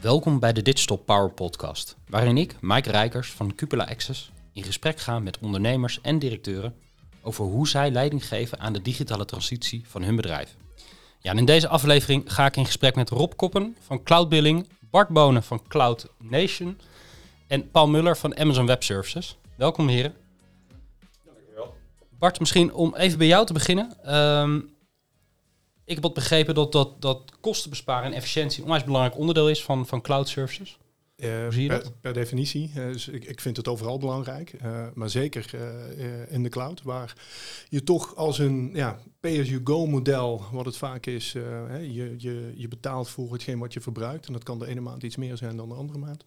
Welkom bij de Digital Power Podcast, waarin ik, Mike Rijkers van Cupola Access, in gesprek ga met ondernemers en directeuren over hoe zij leiding geven aan de digitale transitie van hun bedrijf. Ja, en in deze aflevering ga ik in gesprek met Rob Koppen van Cloudbilling, Bart Bonen van Cloud Nation en Paul Muller van Amazon Web Services. Welkom heren. Dankjewel. Bart, misschien om even bij jou te beginnen. Ehm, ik heb wat begrepen dat, dat, dat kosten besparen en efficiëntie een onwijs belangrijk onderdeel is van, van cloud services. Uh, Hoe zie je per, dat? per definitie. Uh, dus ik, ik vind het overal belangrijk. Uh, maar zeker uh, in de cloud, waar je toch als een ja, pay-as-you-go model, wat het vaak is, je, je, je betaalt voor hetgeen wat je verbruikt. En dat kan de ene maand iets meer zijn dan de andere maand.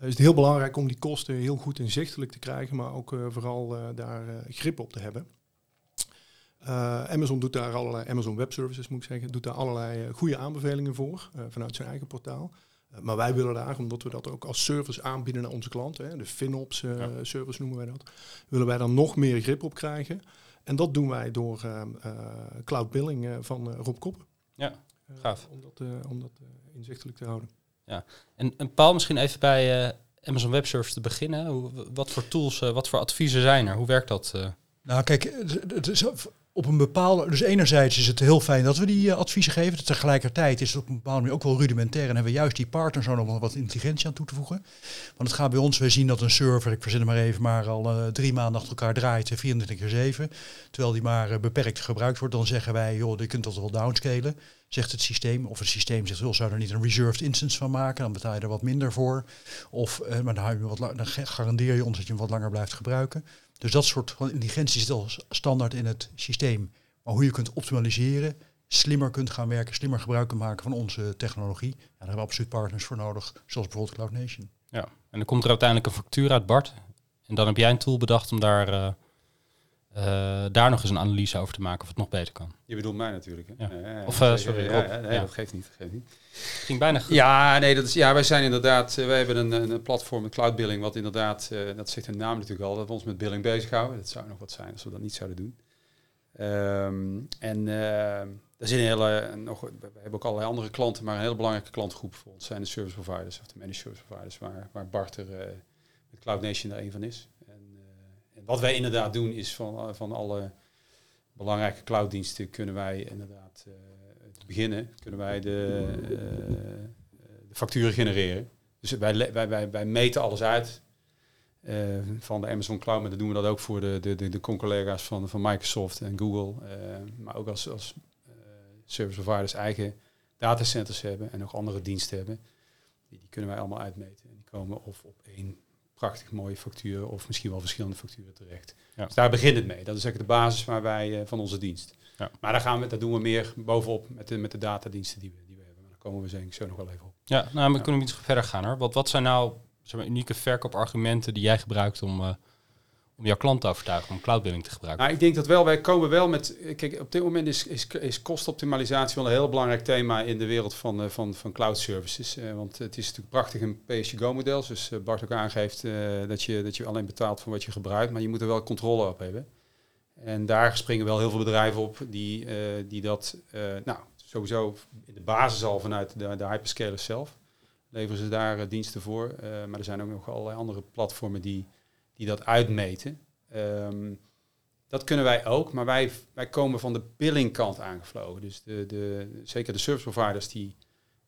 is het heel belangrijk om die kosten heel goed inzichtelijk te krijgen, maar ook vooral daar grip op te hebben. Uh, Amazon doet daar allerlei, Amazon Web Services moet ik zeggen, doet daar allerlei uh, goede aanbevelingen voor uh, vanuit zijn eigen portaal. maar wij willen daar, omdat we dat ook als service aanbieden naar onze klanten, hè, de FinOps ja. service noemen wij dat, willen wij dan nog meer grip op krijgen. En dat doen wij door cloud billing van Rob Koppen. Ja, gaaf. om dat, om dat inzichtelijk te houden. Ja, en, en Paul, misschien even bij Amazon Web Services te beginnen. Hoe, wat voor tools, wat voor adviezen zijn er? Hoe werkt dat? Nou, kijk, het is op een bepaalde. Dus enerzijds is het heel fijn dat we die uh, adviezen geven. Tegelijkertijd is het op een bepaalde manier ook wel rudimentair. En hebben we juist die partners nodig om wat intelligentie aan toe te voegen. Want het gaat bij ons, we zien dat een server, ik verzin het maar even, maar al uh, drie maanden achter elkaar draait, 24 keer 7. Terwijl die maar beperkt gebruikt wordt. Dan zeggen wij, joh, je kunt dat wel downscalen. Zegt het systeem. Of het systeem zegt, joh, zou er niet een reserved instance van maken? Dan betaal je er wat minder voor. Of, maar dan, wat dan garandeer je ons dat je hem wat langer blijft gebruiken. Dus dat soort van intelligentie zit al standaard in het systeem. Maar hoe je kunt optimaliseren, slimmer kunt gaan werken, slimmer gebruik kunt maken van onze technologie. Ja, daar hebben we absoluut partners voor nodig, zoals bijvoorbeeld Cloud Nation. Ja, en dan komt er uiteindelijk een factuur uit Bart. En dan heb jij een tool bedacht om daar, uh, uh, daar nog eens een analyse over te maken of het nog beter kan. Je bedoelt mij natuurlijk. Hè? Ja. Ja, of uh, sorry, nee, dat geeft niet. Dat geeft niet. Ging bijna goed. Ja, nee, dat is, ja, wij zijn inderdaad, wij hebben een, een platform, een cloud billing, wat inderdaad, uh, dat zegt de naam natuurlijk al, dat we ons met billing bezighouden. Dat zou nog wat zijn als we dat niet zouden doen. Um, en daar zit een hele, nog, we hebben ook allerlei andere klanten, maar een hele belangrijke klantgroep voor ons zijn de service providers of de managed service providers, waar, waar Bart er uh, met Cloud Nation er een van is. Wat wij inderdaad doen is van, van alle belangrijke clouddiensten kunnen wij inderdaad te beginnen, kunnen wij de, de facturen genereren. Dus wij, wij, wij, wij meten alles uit. Van de Amazon Cloud, maar dan doen we dat ook voor de, de, de, de collega's van, van Microsoft en Google. Maar ook als, als service providers eigen datacenters hebben en nog andere diensten hebben. Die, die kunnen wij allemaal uitmeten. En die komen of op één prachtig mooie factuur of misschien wel verschillende facturen terecht. Ja. Dus daar begint het mee. Dat is eigenlijk de basis waar wij van onze dienst. Ja. Maar daar, gaan we, daar doen we meer bovenop met de, met de datadiensten die we, die we hebben. Maar daar komen we ik zo nog wel even op. Ja, nou, we ja. kunnen iets verder gaan hoor. Wat, wat zijn nou zeg maar, unieke verkoopargumenten die jij gebruikt om, uh, om jouw klant te overtuigen om cloudbilling te gebruiken? Nou, ik denk dat wel, wij komen wel met, kijk, op dit moment is, is, is kostoptimalisatie wel een heel belangrijk thema in de wereld van, uh, van, van cloud services. Uh, want het is natuurlijk prachtig een pay-as-you-go model, zoals Bart ook aangeeft, dat, je, dat je alleen betaalt voor wat je gebruikt, maar je moet er wel controle op hebben. En daar springen wel heel veel bedrijven op die, die dat, nou, sowieso in de basis al vanuit de, de hyperscalers zelf leveren ze daar diensten voor. Maar er zijn ook nog allerlei andere platformen die, die dat uitmeten. Um, dat kunnen wij ook, maar wij, wij komen van de billingkant aangevlogen. Dus de, de, zeker de service providers die,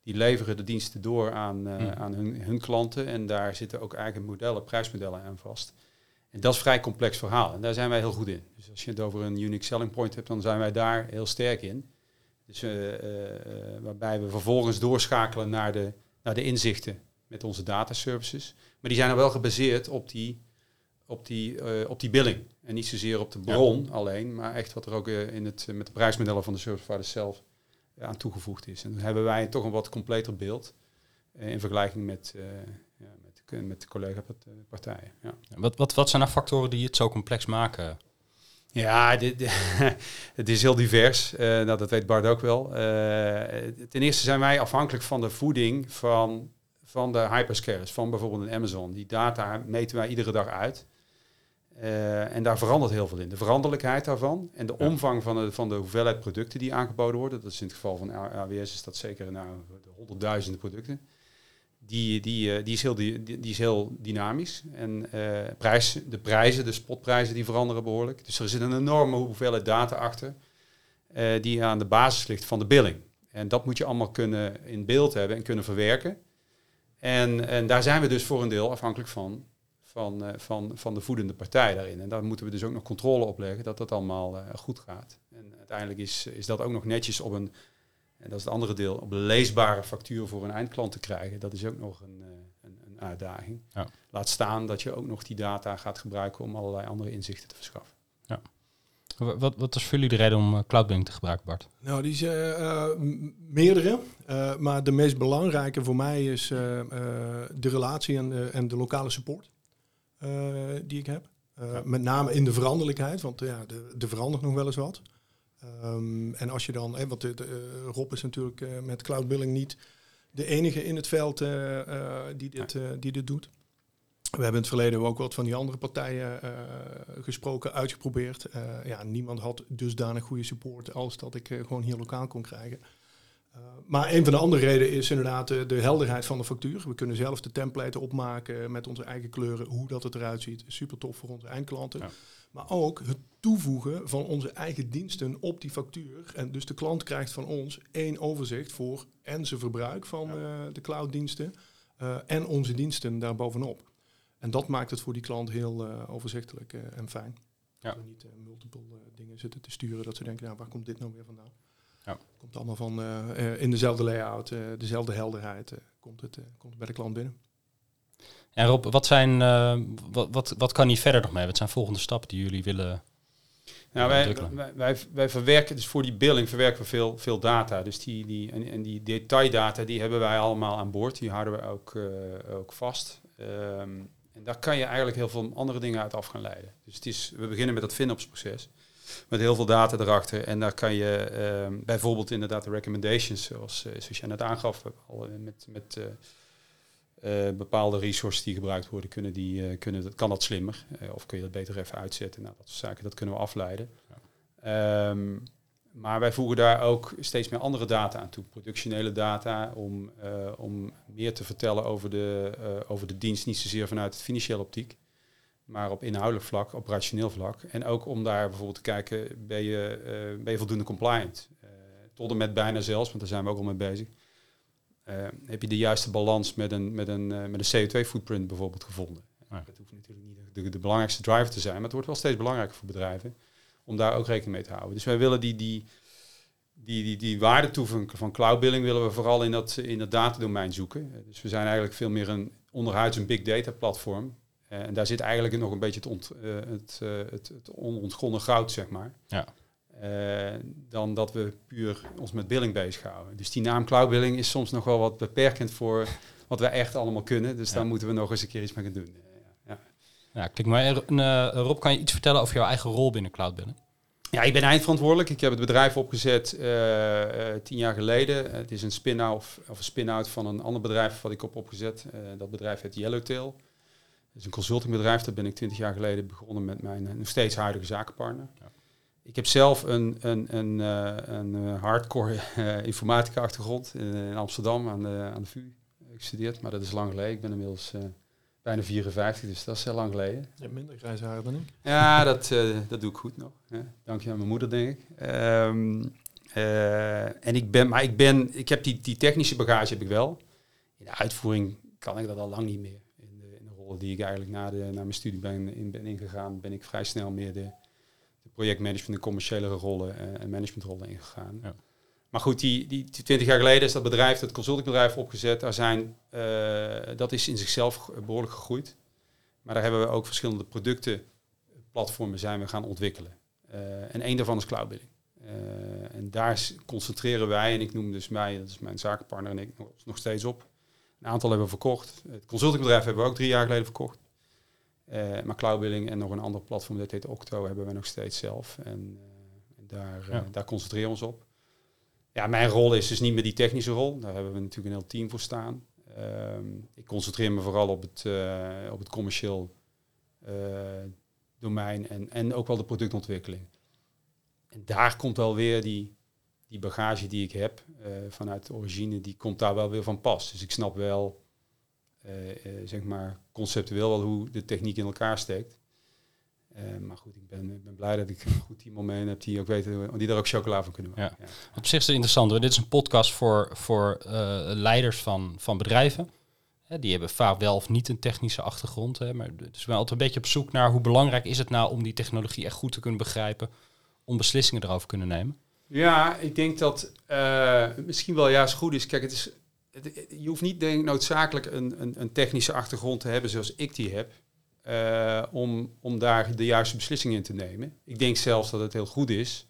die leveren de diensten door aan, uh, mm. aan hun, hun klanten. En daar zitten ook eigen modellen, prijsmodellen aan vast. En dat is een vrij complex verhaal. En daar zijn wij heel goed in. Dus als je het over een unique selling point hebt, dan zijn wij daar heel sterk in. Dus waarbij we vervolgens doorschakelen naar de, naar de inzichten met onze dataservices. Maar die zijn er wel gebaseerd op die, op die, uh, op die billing. En niet zozeer op de bron ja. alleen, maar echt wat er ook uh, in het, uh, met de prijsmodellen van de service providers zelf aan toegevoegd is. En dan hebben wij toch een wat completer beeld in vergelijking met, ja, met, met de collega-partijen. Ja. Wat, wat, wat zijn nou factoren die het zo complex maken? Ja, dit, het is heel divers. Nou, dat weet Bart ook wel. Ten eerste zijn wij afhankelijk van de voeding van, van de hyperscalers, van bijvoorbeeld een Amazon. Die data meten wij iedere dag uit. En daar verandert heel veel in. De veranderlijkheid daarvan en de omvang van de, van de hoeveelheid producten die aangeboden worden. Dat is in het geval van AWS is dat zeker nou, de honderdduizenden producten die, die, die, is heel, die, die is heel dynamisch. En prijs, de prijzen, de spotprijzen, die veranderen behoorlijk. Dus er zit een enorme hoeveelheid data achter die aan de basis ligt van de billing. En dat moet je allemaal kunnen in beeld hebben en kunnen verwerken. En, en daar zijn we dus voor een deel afhankelijk van, van, uh, van, van de voedende partij daarin. En daar moeten we dus ook nog controle op leggen dat dat allemaal uh, goed gaat. En uiteindelijk is, is dat ook nog netjes op een, en dat is het andere deel, op een leesbare factuur voor een eindklant te krijgen. Dat is ook nog een, uh, een, een, uitdaging. Ja. Laat staan dat je ook nog die data gaat gebruiken om allerlei andere inzichten te verschaffen. Ja. Wat, wat is voor jullie de reden om Cloudbank te gebruiken, Bart? Nou, die zijn uh, meerdere. Uh, maar de meest belangrijke voor mij is de relatie en en de lokale support die ik heb. Ja. Met name in de veranderlijkheid, want ja, er verandert nog wel eens wat. Um, en als je dan, want de, de, Rob is natuurlijk met cloud billing niet de enige in het veld die, dit, die dit doet. We hebben in het verleden ook wat van die andere partijen uh, gesproken, uitgeprobeerd. Uh, ja, niemand had dusdanig goede support als dat ik uh, gewoon hier lokaal kon krijgen. Maar een van de andere redenen is inderdaad de, de, helderheid van de factuur. We kunnen zelf de template opmaken met onze eigen kleuren, hoe dat het eruit ziet. Super tof voor onze eindklanten. Ja. Maar ook het toevoegen van onze eigen diensten op die factuur. En dus de klant krijgt van ons één overzicht voor en zijn verbruik van ja. de clouddiensten en onze diensten daarbovenop. En dat maakt het voor die klant heel uh, overzichtelijk uh, en fijn. Ja. Dat we niet uh, multiple dingen zitten te sturen, dat ze denken, nou, waar komt dit nou weer vandaan? Ja. Komt allemaal van in dezelfde layout, dezelfde helderheid, komt, het, komt bij de klant binnen. En Rob, wat, zijn, wat, wat, wat kan hier verder nog mee? Wat zijn volgende stappen die jullie willen nou, wij, wij, wij, verwerken dus voor die billing verwerken we veel, veel data. Dus die, die, en, en die detaildata die hebben wij allemaal aan boord. Die houden we ook, ook vast. Um, en daar kan je eigenlijk heel veel andere dingen uit af gaan leiden. Dus het is, we beginnen met dat FinOps-proces. Met heel veel data erachter. En daar kan je uh, bijvoorbeeld inderdaad de recommendations, zoals, uh, zoals jij net aangaf, al, uh, met, met uh, bepaalde resources die gebruikt worden, kunnen die, kunnen, dat, kan dat slimmer. of kun je dat beter even uitzetten. Nou, dat soort zaken, dat kunnen we afleiden. Ja. Um, maar wij voegen daar ook steeds meer andere data aan toe. Productionele data om, om meer te vertellen over de, over de dienst. Niet zozeer vanuit het financiële optiek, maar op inhoudelijk vlak, operationeel vlak. En ook om daar bijvoorbeeld te kijken, ben je, uh, ben je voldoende compliant? tot en met bijna zelfs, want daar zijn we ook al mee bezig. heb je de juiste balans met een, met een, met een CO2-footprint bijvoorbeeld gevonden? Ja. Dat hoeft natuurlijk niet de, de belangrijkste driver te zijn, maar het wordt wel steeds belangrijker voor bedrijven om daar ook rekening mee te houden. Dus wij willen die, die, die, die, die waardetoevoeging van cloud billing willen we vooral in dat, in dat datadomein zoeken. Dus we zijn eigenlijk veel meer een onderhuids een big data platform. Uh, en daar zit eigenlijk nog een beetje het, ont, het, uh, het, het onontgonnen goud, zeg maar. Ja. dan dat we puur ons met billing bezighouden. Dus die naam cloud billing is soms nog wel wat beperkend voor wat wij echt allemaal kunnen. Dus ja. daar moeten we nog eens een keer iets mee gaan doen. Ja, kijk maar. Uh, Rob, kan je iets vertellen over jouw eigen rol binnen Cloud Binnen? Ja, ik ben eindverantwoordelijk. Ik heb het bedrijf opgezet uh, tien jaar geleden. het is een spin-out of een spin-out van een ander bedrijf wat ik op opgezet. Dat bedrijf heet Yellowtail. Het is een consultingbedrijf. Daar ben ik twintig jaar geleden begonnen met mijn nog steeds huidige zakenpartner. Ja. Ik heb zelf een, een, een, een hardcore informatica achtergrond in, Amsterdam aan de, aan de VU gestudeerd. Maar dat is lang geleden. Ik ben inmiddels bijna 54, dus dat is heel lang geleden. Je hebt minder grijze haren dan ik. Ja, dat, uh, dat doe ik goed nog. Ja. Dank je aan mijn moeder, denk ik. Um, uh, en ik ben, maar ik ben, ik heb die, die technische bagage heb ik wel. In de uitvoering kan ik dat al lang niet meer. De, de rol die ik eigenlijk na, de, na mijn studie ben, in, ben ingegaan, ben ik vrij snel meer de, de projectmanagement en commerciële rollen uh, en managementrollen ingegaan. Ja. Maar goed, die, die, 20 jaar geleden is dat bedrijf, dat consultingbedrijf, opgezet. Daar zijn, uh, dat is in zichzelf behoorlijk gegroeid. Maar daar hebben we ook verschillende producten, platformen zijn we gaan ontwikkelen. Uh, en één daarvan is cloudbilling. Uh, en daar concentreren wij, en ik noem dus mij, dat is mijn zakenpartner en ik nog steeds op. Een aantal hebben we verkocht. Het consultingbedrijf hebben we ook drie jaar geleden verkocht. maar cloudbilling en nog een ander platform, dat heet Octo, hebben we nog steeds zelf. En daar, ja. daar concentreren we ons op. Ja, mijn rol is dus niet meer die technische rol. Daar hebben we natuurlijk een heel team voor staan. Um, ik concentreer me vooral op het, op het commercieel domein en, en ook wel de productontwikkeling. En daar komt wel weer die, die bagage die ik heb uh, vanuit de origine, die komt daar wel weer van pas. Dus ik snap wel, uh, uh, zeg maar, conceptueel wel hoe de techniek in elkaar steekt. maar goed, ik ben, ben blij dat ik een goed team om heb die ook weten, die daar ook chocola van kunnen maken. Ja. Op zich is het interessant. Dit is een podcast voor, voor leiders van, van bedrijven. Die hebben vaak wel of niet een technische achtergrond. Hè, maar dus we altijd een beetje op zoek naar hoe belangrijk is het nou om die technologie echt goed te kunnen begrijpen, om beslissingen erover te kunnen nemen. Ja, ik denk dat uh, misschien wel juist goed is. Kijk, het is, het, je hoeft niet denk, noodzakelijk een, een, een, technische achtergrond te hebben zoals ik die heb, uh, om, om daar de juiste beslissingen in te nemen. Ik denk zelfs dat het heel goed is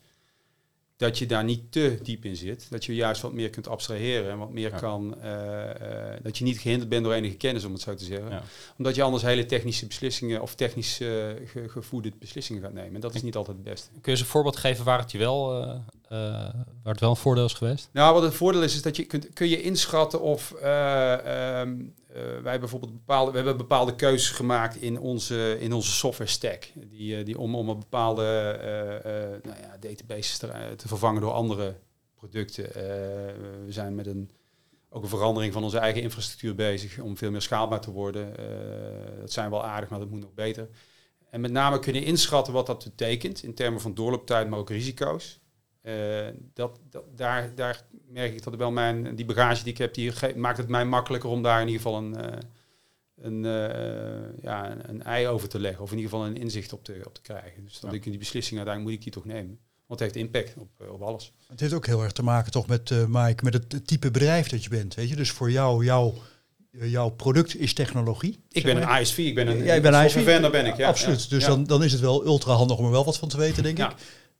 dat je daar niet te diep in zit. Dat je juist wat meer kunt abstraheren en wat meer ja. kan. Uh, uh, dat je niet gehinderd bent door enige kennis, om het zo te zeggen. Ja. Omdat je anders hele technische beslissingen of technisch uh, ge gevoerde beslissingen gaat nemen. En dat is niet altijd het beste. Kun je eens een voorbeeld geven waar het je wel, waar het wel een voordeel is geweest? Nou, wat het voordeel is, is dat je kunt, kun je inschatten of um, wij bijvoorbeeld bepaalde, we hebben bepaalde keuzes gemaakt in onze, in onze software stack. Die, die om, om een bepaalde nou ja, databases te, te, vervangen door andere producten. we zijn met een, ook een verandering van onze eigen infrastructuur bezig om veel meer schaalbaar te worden. dat zijn wel aardig, maar dat moet nog beter. En met name kunnen inschatten wat dat betekent in termen van doorlooptijd, maar ook risico's. Uh, dat, dat, daar, daar merk ik dat wel mijn, die bagage die ik heb, die maakt het mij makkelijker om daar in ieder geval een, uh, een, uh, ja, een, een, ei over te leggen. Of in ieder geval een inzicht op te, op te krijgen. Dus dat ja. ik die beslissing uiteindelijk moet ik die toch nemen. Want het heeft impact op, op alles. Het heeft ook heel erg te maken toch met, Mike, met het type bedrijf dat je bent. Weet je? Dus voor jou, jouw jouw product is technologie. Ik ben een ISV, ik ben een, ja, ik ben een ISV. Vendor ben ik, ja. Absoluut. Ja. Dus. Dan, dan is het wel ultra handig om er wel wat van te weten, denk ik.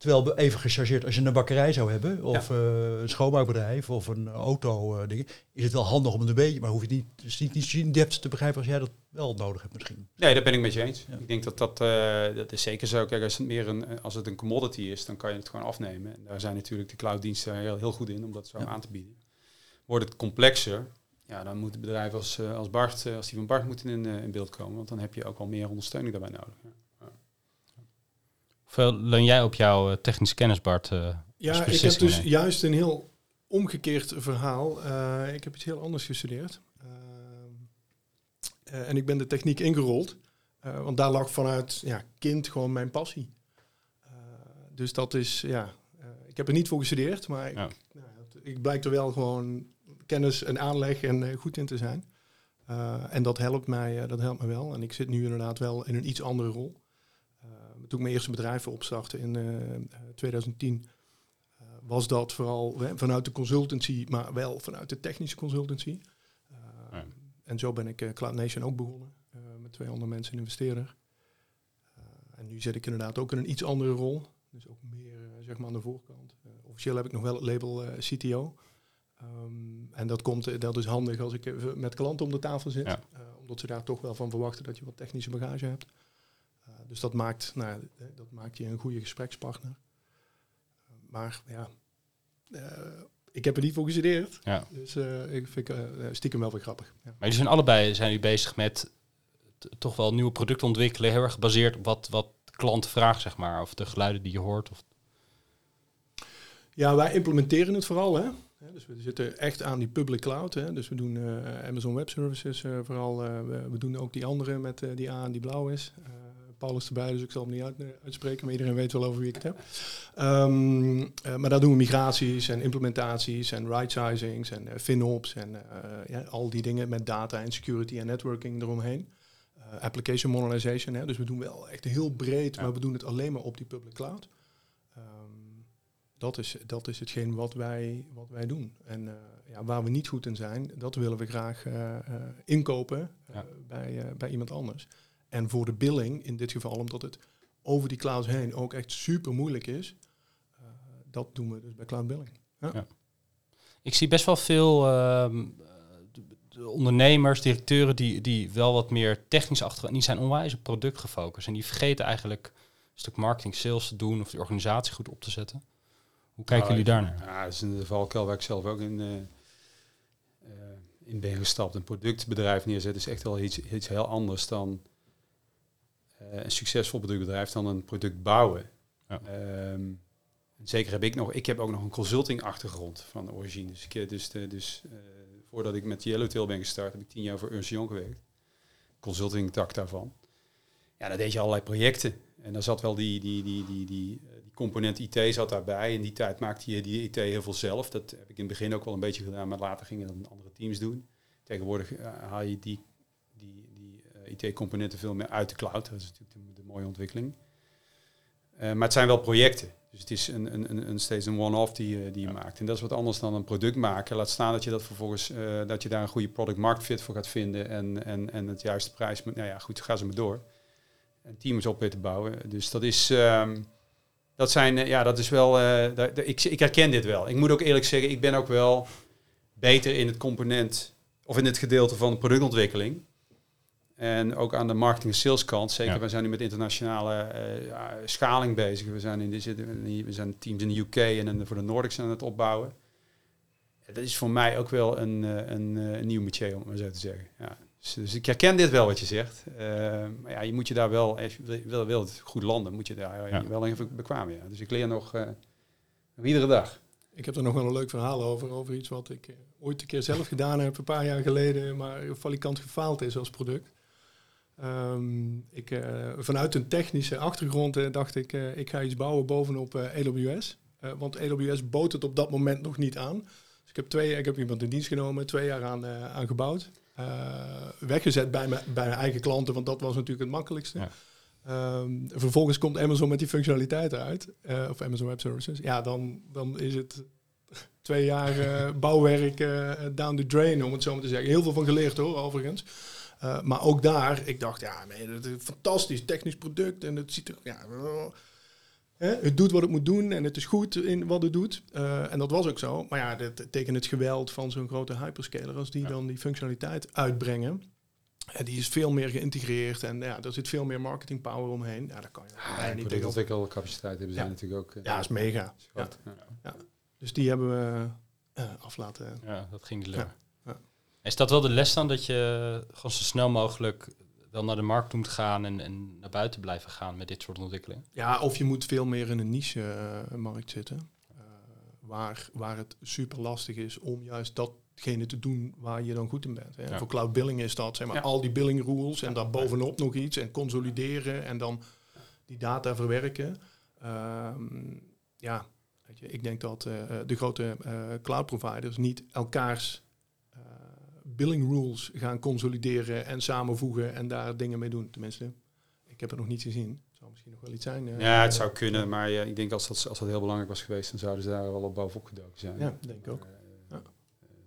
Terwijl even gechargeerd, als je een bakkerij zou hebben, of ja. uh, een schoonmaakbedrijf, of een auto, uh, dingen, is het wel handig om het een beetje, maar hoef je niet, dus niet, niet in depth te begrijpen als jij dat wel nodig hebt misschien. Nee, daar ben ik met je eens. Ja. Ik denk dat dat, uh, dat is zeker zo. Kijk, als het meer een, als het een commodity is, dan kan je het gewoon afnemen. En daar zijn natuurlijk de clouddiensten heel, heel goed in om dat zo ja. aan te bieden. Wordt het complexer, ja, dan moeten bedrijven als, als Bart, als die van Bart moeten in, in beeld komen, want dan heb je ook al meer ondersteuning daarbij nodig. Ja. Hoeveel leun jij op jouw uh, technische kennis, Bart? Uh, ja, ik heb dus juist een heel omgekeerd verhaal. Uh, ik heb iets heel anders gestudeerd. en ik ben de techniek ingerold. want daar lag vanuit ja, kind gewoon mijn passie. dus dat is, ja, ik heb er niet voor gestudeerd, maar ja. ik, nou, ik blijk er wel gewoon kennis en aanleg en goed in te zijn. en dat helpt, mij, dat helpt me wel. En ik zit nu inderdaad wel in een iets andere rol toen ik mijn eerste bedrijf opstartte in uh, 2010, uh, was dat vooral vanuit de consultancy, maar wel vanuit de technische consultancy. Ja. En zo ben ik Cloud Nation ook begonnen, met twee andere mensen, een investeerder. en nu zit ik inderdaad ook in een iets andere rol, dus ook meer zeg maar aan de voorkant. officieel heb ik nog wel het label CTO. Um, en dat, komt, dat is handig als ik met klanten om de tafel zit, ja. omdat ze daar toch wel van verwachten dat je wat technische bagage hebt. Dus dat maakt, nou, dat maakt je een goede gesprekspartner. Maar ja, uh, ik heb er niet voor gestudeerd. Ja. Dus ik vind stiekem wel weer grappig. Ja. Maar jullie zijn allebei zijn jullie bezig met toch wel nieuwe producten ontwikkelen, heel erg gebaseerd op wat, wat klanten vragen, zeg maar, of de geluiden die je hoort. Of ja, wij implementeren het vooral, hè. Dus we zitten echt aan die public cloud. Hè. Dus we doen uh, Amazon Web Services uh, vooral. Uh, we, we, doen ook die andere met die A en die blauw is. Paulus erbij, dus ik zal hem niet uit, uitspreken, maar iedereen weet wel over wie ik het heb. Um, uh, maar daar doen we migraties en implementaties en right-sizings en uh, FinOps en uh, ja, al die dingen met data en security en networking eromheen. application modernization, hè, dus we doen wel echt heel breed, ja. maar we doen het alleen maar op die public cloud. Um, dat, is, dat is hetgeen wat wij, wat wij doen. En ja, waar we niet goed in zijn, dat willen we graag inkopen ja. bij, bij iemand anders. En voor de billing, in dit geval omdat het over die clouds heen ook echt super moeilijk is, uh, dat doen we dus bij cloud billing. Ja. Ja. Ik zie best wel veel uh, ondernemers, directeuren die, die wel wat meer technisch achter, die zijn onwijs op product gefocust en die vergeten eigenlijk een stuk marketing, sales te doen of die organisatie goed op te zetten. Hoe kijken nou, jullie daarnaar? Ja, dat is een valkuil waar ik zelf ook in, uh, in ben gestapt. Een productbedrijf neerzetten is echt wel iets, iets heel anders dan een succesvol productbedrijf dan een product bouwen. Ja. Ehm, zeker heb ik nog, ik heb ook nog een consulting achtergrond van origine. Dus, ik, dus, de, dus uh, voordat ik met Yellowtail ben gestart, heb ik tien jaar voor Ernst Young gewerkt. Consulting tak daarvan. Ja, dan deed je allerlei projecten. En daar zat wel die, die, die, die, die, die component IT zat daarbij. In die tijd maakte je die IT heel veel zelf. Dat heb ik in het begin ook wel een beetje gedaan, maar later gingen dat andere teams doen. Tegenwoordig haal je die, IT-componenten veel meer uit de cloud. Dat is natuurlijk de, de mooie ontwikkeling. Uh, maar het zijn wel projecten. Dus het is een, een, een, steeds een one-off die, die je maakt. En dat is wat anders dan een product maken. Laat staan dat je dat vervolgens dat je daar een goede product market fit voor gaat vinden en, en, en het juiste prijs. Nou ja, goed, ga ze maar door. En teams op weer te bouwen. Dus dat is. Um, dat zijn, ja, dat is wel. Uh, dat, ik, ik herken dit wel. Ik moet ook eerlijk zeggen, ik ben ook wel beter in het component of in het gedeelte van de productontwikkeling. En ook aan de marketing en sales kant. Zeker, ja. we zijn nu met internationale uh, ja, schaling bezig. We zijn, in de, we zijn teams in de UK en voor de Nordics aan het opbouwen. Dat is voor mij ook wel een, een, een nieuw métier, om het maar zo te zeggen. Ja. Dus, dus, ik herken dit wel wat je zegt. Uh, maar ja, je moet je daar wel, als je wil, wil het goed landen, moet je daar ja. wel even bekwamen. Ja. Dus ik leer nog, uh, nog iedere dag. Ik heb er nog wel een leuk verhaal over, over iets wat ik ooit een keer zelf gedaan heb, een paar jaar geleden, maar valikant gefaald is als product. Um, ik, vanuit een technische achtergrond dacht ik, ik ga iets bouwen bovenop AWS. want AWS bood het op dat moment nog niet aan. Dus ik heb, twee, ik heb iemand in dienst genomen, twee jaar aan, aan gebouwd. Weggezet bij, me, bij mijn eigen klanten, want dat was natuurlijk het makkelijkste. Ja. Um, vervolgens komt Amazon met die functionaliteit uit, of Amazon Web Services. Ja, dan, dan is het twee jaar bouwwerk down the drain, om het zo maar te zeggen. Heel veel van geleerd hoor, overigens. Maar ook daar, ik dacht, ja, nee, dat is een fantastisch technisch product en het ziet er, ja, Hè, het doet wat het moet doen en het is goed in wat het doet. Uh, en dat was ook zo. Maar ja, dat, tegen het geweld van zo'n grote hyperscaler, als die ja. dan die functionaliteit uitbrengen, en die is veel meer geïntegreerd en ja, er zit veel meer marketing power omheen. Ja, daar kan je ja, niet tegen. ontwikkelcapaciteit hebben zijn natuurlijk ook. Uh, ja, is mega. Is ja. Ja. Dus die hebben we uh, af laten. Ja, dat ging niet lukken. Is dat wel de les dan dat je gewoon zo snel mogelijk wel naar de markt moet gaan en, en naar buiten blijven gaan met dit soort ontwikkelingen? Ja, of je moet veel meer in een niche-markt zitten. Uh, waar, waar het super lastig is om juist datgene te doen waar je dan goed in bent. Hè. Ja. Voor cloud billing is dat zeg maar, ja. al die billing rules en daar bovenop nog iets en consolideren en dan die data verwerken. Uh, ja, weet je, ik denk dat uh, de grote cloud providers niet elkaars billing rules gaan consolideren en samenvoegen en daar dingen mee doen. Tenminste, ik heb het nog niet gezien. Het zou misschien nog wel iets zijn. Uh, ja, het zou kunnen, maar uh, ik denk als dat, als dat heel belangrijk was geweest, dan zouden ze daar wel op bovenop gedoken zijn. Ja, denk ik ook. Uh, ja.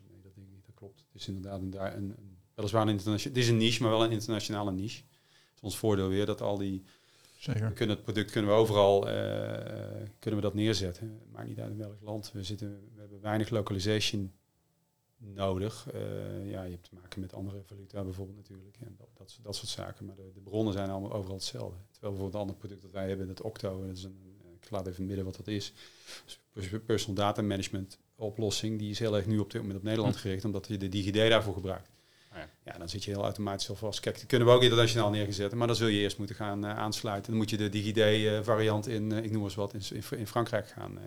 nee, dat denk ik niet, dat klopt. Het is inderdaad een, een, een weliswaar een internationale, het is een niche, maar wel een internationale niche. Het is ons voordeel weer dat al die Zeker. We kunnen het product kunnen we overal kunnen we dat neerzetten. Het maakt niet uit in welk land. We, zitten, we hebben weinig localization nodig. Uh, ja, je hebt te maken met andere valuta bijvoorbeeld natuurlijk. En dat, dat, dat soort zaken. Maar de, de, bronnen zijn allemaal overal hetzelfde. Terwijl bijvoorbeeld een ander product dat wij hebben, het Octo, dat is een, ik laat even midden wat dat is. Dus personal data management oplossing, die is heel erg nu op dit moment op Nederland hm. gericht, omdat je de DigiD daarvoor gebruikt. Ja. ja, dan zit je heel automatisch al vast. Kijk, die kunnen we ook internationaal neerzetten, maar dan zul je eerst moeten gaan uh, aansluiten. Dan moet je de DigiD-variant uh, in, ik noem eens wat, in, in, in Frankrijk gaan,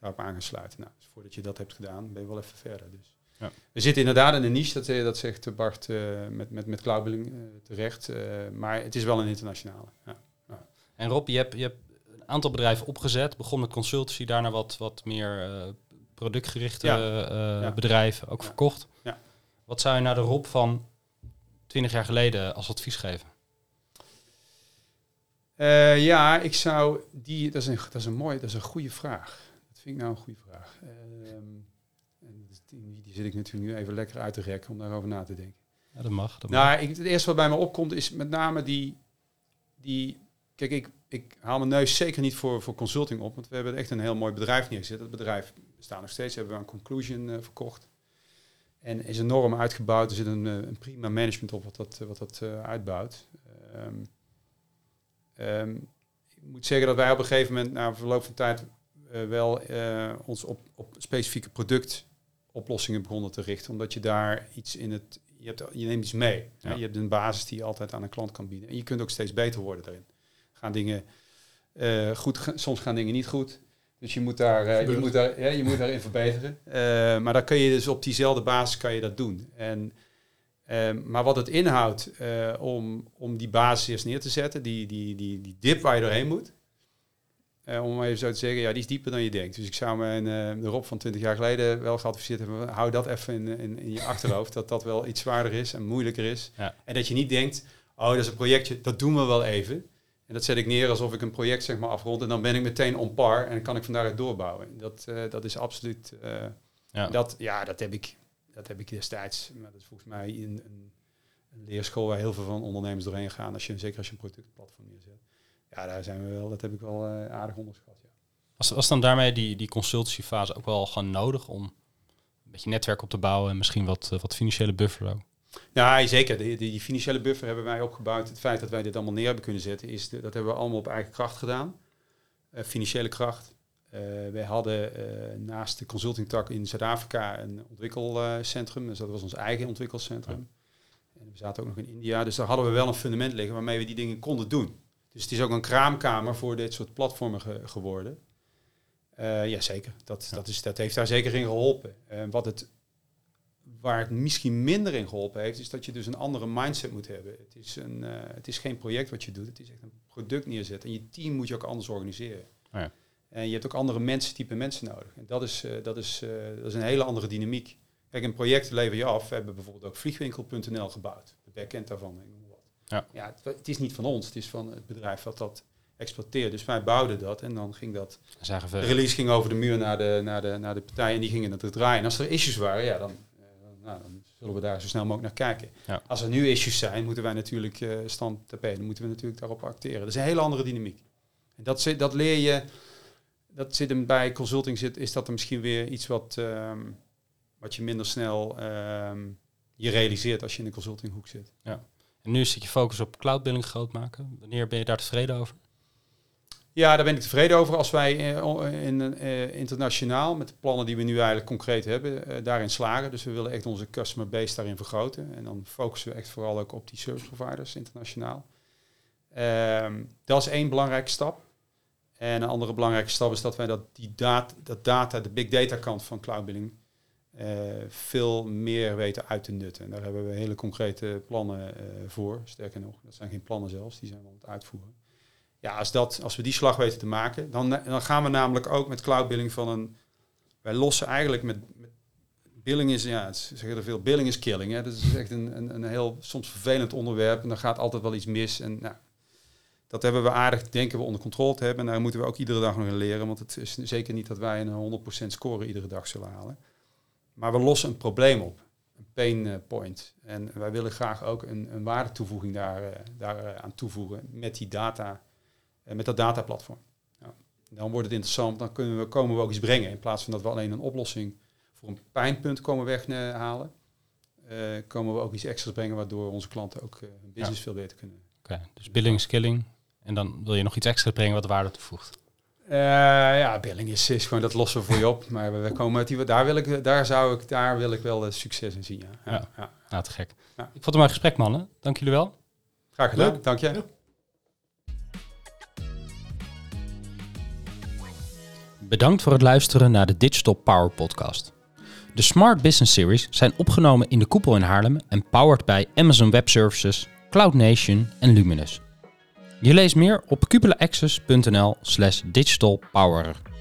daarop aangesluiten. Nou, dus voordat je dat hebt gedaan, ben je wel even verder. Dus. Ja. We zitten inderdaad in een niche, dat, dat zegt Bart uh, met, met, met cloudbilling uh, terecht. Uh, maar het is wel een internationale. Ja. Ja. En Rob, je hebt, je hebt een aantal bedrijven opgezet. Begon met consultancy, daarna wat, wat meer productgerichte bedrijven ook verkocht. Wat zou je naar de Rob van 20 jaar geleden als advies geven? ja, ik zou die. Dat is een, dat is een mooie, dat is een goede vraag. Dat vind ik nou een goede vraag. Ehm, die, die zit ik natuurlijk nu even lekker uit te rekken om daarover na te denken. Ja, dat mag. Dat nou, Ik, het eerste wat bij me opkomt is met name die... die kijk, ik, ik haal mijn neus zeker niet voor, voor consulting op, want we hebben echt een heel mooi bedrijf neergezet. Dat bedrijf bestaat nog steeds, hebben we aan Conclusion uh, verkocht. En is enorm uitgebouwd. Er zit een, uh, een prima management op wat dat, wat dat uitbouwt. Um, um, ik moet zeggen dat wij op een gegeven moment, na verloop van tijd, wel ons op, op specifieke product oplossingen begonnen te richten. Omdat je daar iets in het, je, hebt, je neemt iets mee. Ja. Je hebt een basis die je altijd aan een klant kan bieden. En je kunt ook steeds beter worden daarin. Gaan dingen eh, goed, soms gaan dingen niet goed. Dus je moet, daar, eh, je moet, daar, ja, je moet daarin verbeteren. Eh, maar dan kun je dus op diezelfde basis kan je dat doen. En, eh, maar wat het inhoudt om, om die basis eerst neer te zetten, die, die, die, die dip waar je doorheen moet. Eh, om maar even zo te zeggen, ja, die is dieper dan je denkt. Dus ik zou mijn eh, Rob van 20 jaar geleden wel geadviseerd hebben. Hou dat even in, in, in je achterhoofd. dat dat wel iets zwaarder is en moeilijker is. Ja. En dat je niet denkt, oh, dat is een projectje, dat doen we wel even. En dat zet ik neer alsof ik een project zeg maar afrond. En dan ben ik meteen on par en dan kan ik van daaruit doorbouwen. Dat, eh, dat is absoluut. Ja. dat, ja, dat heb ik, dat heb ik destijds. Maar dat is volgens mij een, een, een leerschool waar heel veel van ondernemers doorheen gaan. Als je, zeker als je een productplatform neerzet. Ja, daar zijn we wel. Dat heb ik wel eh, aardig onderschat. Ja. Was, was dan daarmee die, die consultancyfase ook wel gewoon nodig om een beetje netwerk op te bouwen en misschien wat, eh, wat financiële buffer ook? Ja, zeker. Die, die, die financiële buffer hebben wij opgebouwd. Het feit dat wij dit allemaal neer hebben kunnen zetten, is de- dat hebben we allemaal op eigen kracht gedaan. Eh, financiële kracht. Eh wij hadden naast de consultingtak in Zuid-Afrika een ontwikkelcentrum. Dus dat was ons eigen ontwikkelcentrum. En we zaten ook nog in India. Dus daar hadden we wel een fundament liggen waarmee we die dingen konden doen. Dus het is ook een kraamkamer voor dit soort platformen ge- geworden. Eh ja, zeker. Dat, dat, is, dat heeft daar zeker in geholpen. Eh, wat het waar het misschien minder in geholpen heeft, is dat je dus een andere mindset moet hebben. Het is, een, eh, het is geen project wat je doet, het is echt een product neerzetten. En je team moet je ook anders organiseren. Oh ja. En je hebt ook andere mensen, type mensen nodig. En dat is, dat, is, dat is een hele andere dynamiek. Kijk, een project lever je af. We hebben bijvoorbeeld ook vliegwinkel.nl gebouwd. De backend daarvan. Ja. Ja, het, het is niet van ons, het is van het bedrijf wat dat exploiteert. Dus wij bouwden dat en dan ging dat zagen de release ging over de muur naar de, naar de, naar de partij en die gingen het draaien. En als er issues waren, ja, dan, eh, nou, dan zullen we daar zo snel mogelijk naar kijken. Ja. Als er nu issues zijn, moeten wij natuurlijk eh stand dan moeten we natuurlijk daarop acteren. Dat is een hele andere dynamiek. En dat, zit, dat leer je, dat zit hem bij consulting, zit, is dat er misschien weer iets wat, ehm, wat je minder snel ehm, je realiseert als je in de consultinghoek zit. En nu zit je focus op cloudbilling groot maken. Wanneer ben je daar tevreden over? Ja, daar ben ik tevreden over. Als wij eh, o- in, eh, internationaal, met de plannen die we nu eigenlijk concreet hebben, eh, daarin slagen. Dus we willen echt onze customer base daarin vergroten. En dan focussen we echt vooral ook op die service providers internationaal. Ehm, dat is één belangrijke stap. En een andere belangrijke stap is dat wij dat, die data, dat data, de big data kant van cloudbilling, eh, veel meer weten uit te nutten. En daar hebben we hele concrete plannen eh, voor. Sterker nog, dat zijn geen plannen zelfs, die zijn we aan het uitvoeren. Ja, als, dat, als we die slag weten te maken, dan, dan gaan we namelijk ook met cloudbilling van een... Wij lossen eigenlijk met... met billing is, ja, zeggen er veel, billing is killing. Hè. Dat is echt een, een, een heel soms vervelend onderwerp en dan gaat altijd wel iets mis. En nou, dat hebben we aardig, denken we, onder controle te hebben. En daar moeten we ook iedere dag nog in leren, want het is zeker niet dat wij een 100% score iedere dag zullen halen. Maar we lossen een probleem op, een pain eh, point. En wij willen graag ook een, een waardetoevoeging daar, eh, daar eh, aan toevoegen met die data, met dat dataplatform. Ja. Dan wordt het interessant, dan kunnen we, komen we ook iets brengen. In plaats van dat we alleen een oplossing voor een pijnpunt komen weghalen, komen we ook iets extra's brengen waardoor onze klanten ook hun business veel beter kunnen. Oké, dus billing is killing. En dan wil je nog iets extra brengen wat waarde toevoegt. Eh, ja, billing is, is gewoon dat lossen we voor je op. Maar we, we komen uit die, daar wil ik, daar zou ik, daar wil ik wel succes in zien. Ja. Ja, Ja. ja. Nou, te gek. Ja. Ik vond het maar een gesprek, mannen. Dank jullie wel. Graag gedaan. Leuk. Dank je. Ja. Bedankt voor het luisteren naar de Digital Power Podcast. De Smart Business Series zijn opgenomen in de koepel in Haarlem en powered bij Amazon Web Services, Cloud Nation en Luminous. Je leest meer op cupulaaccess.nl slash digitalpower.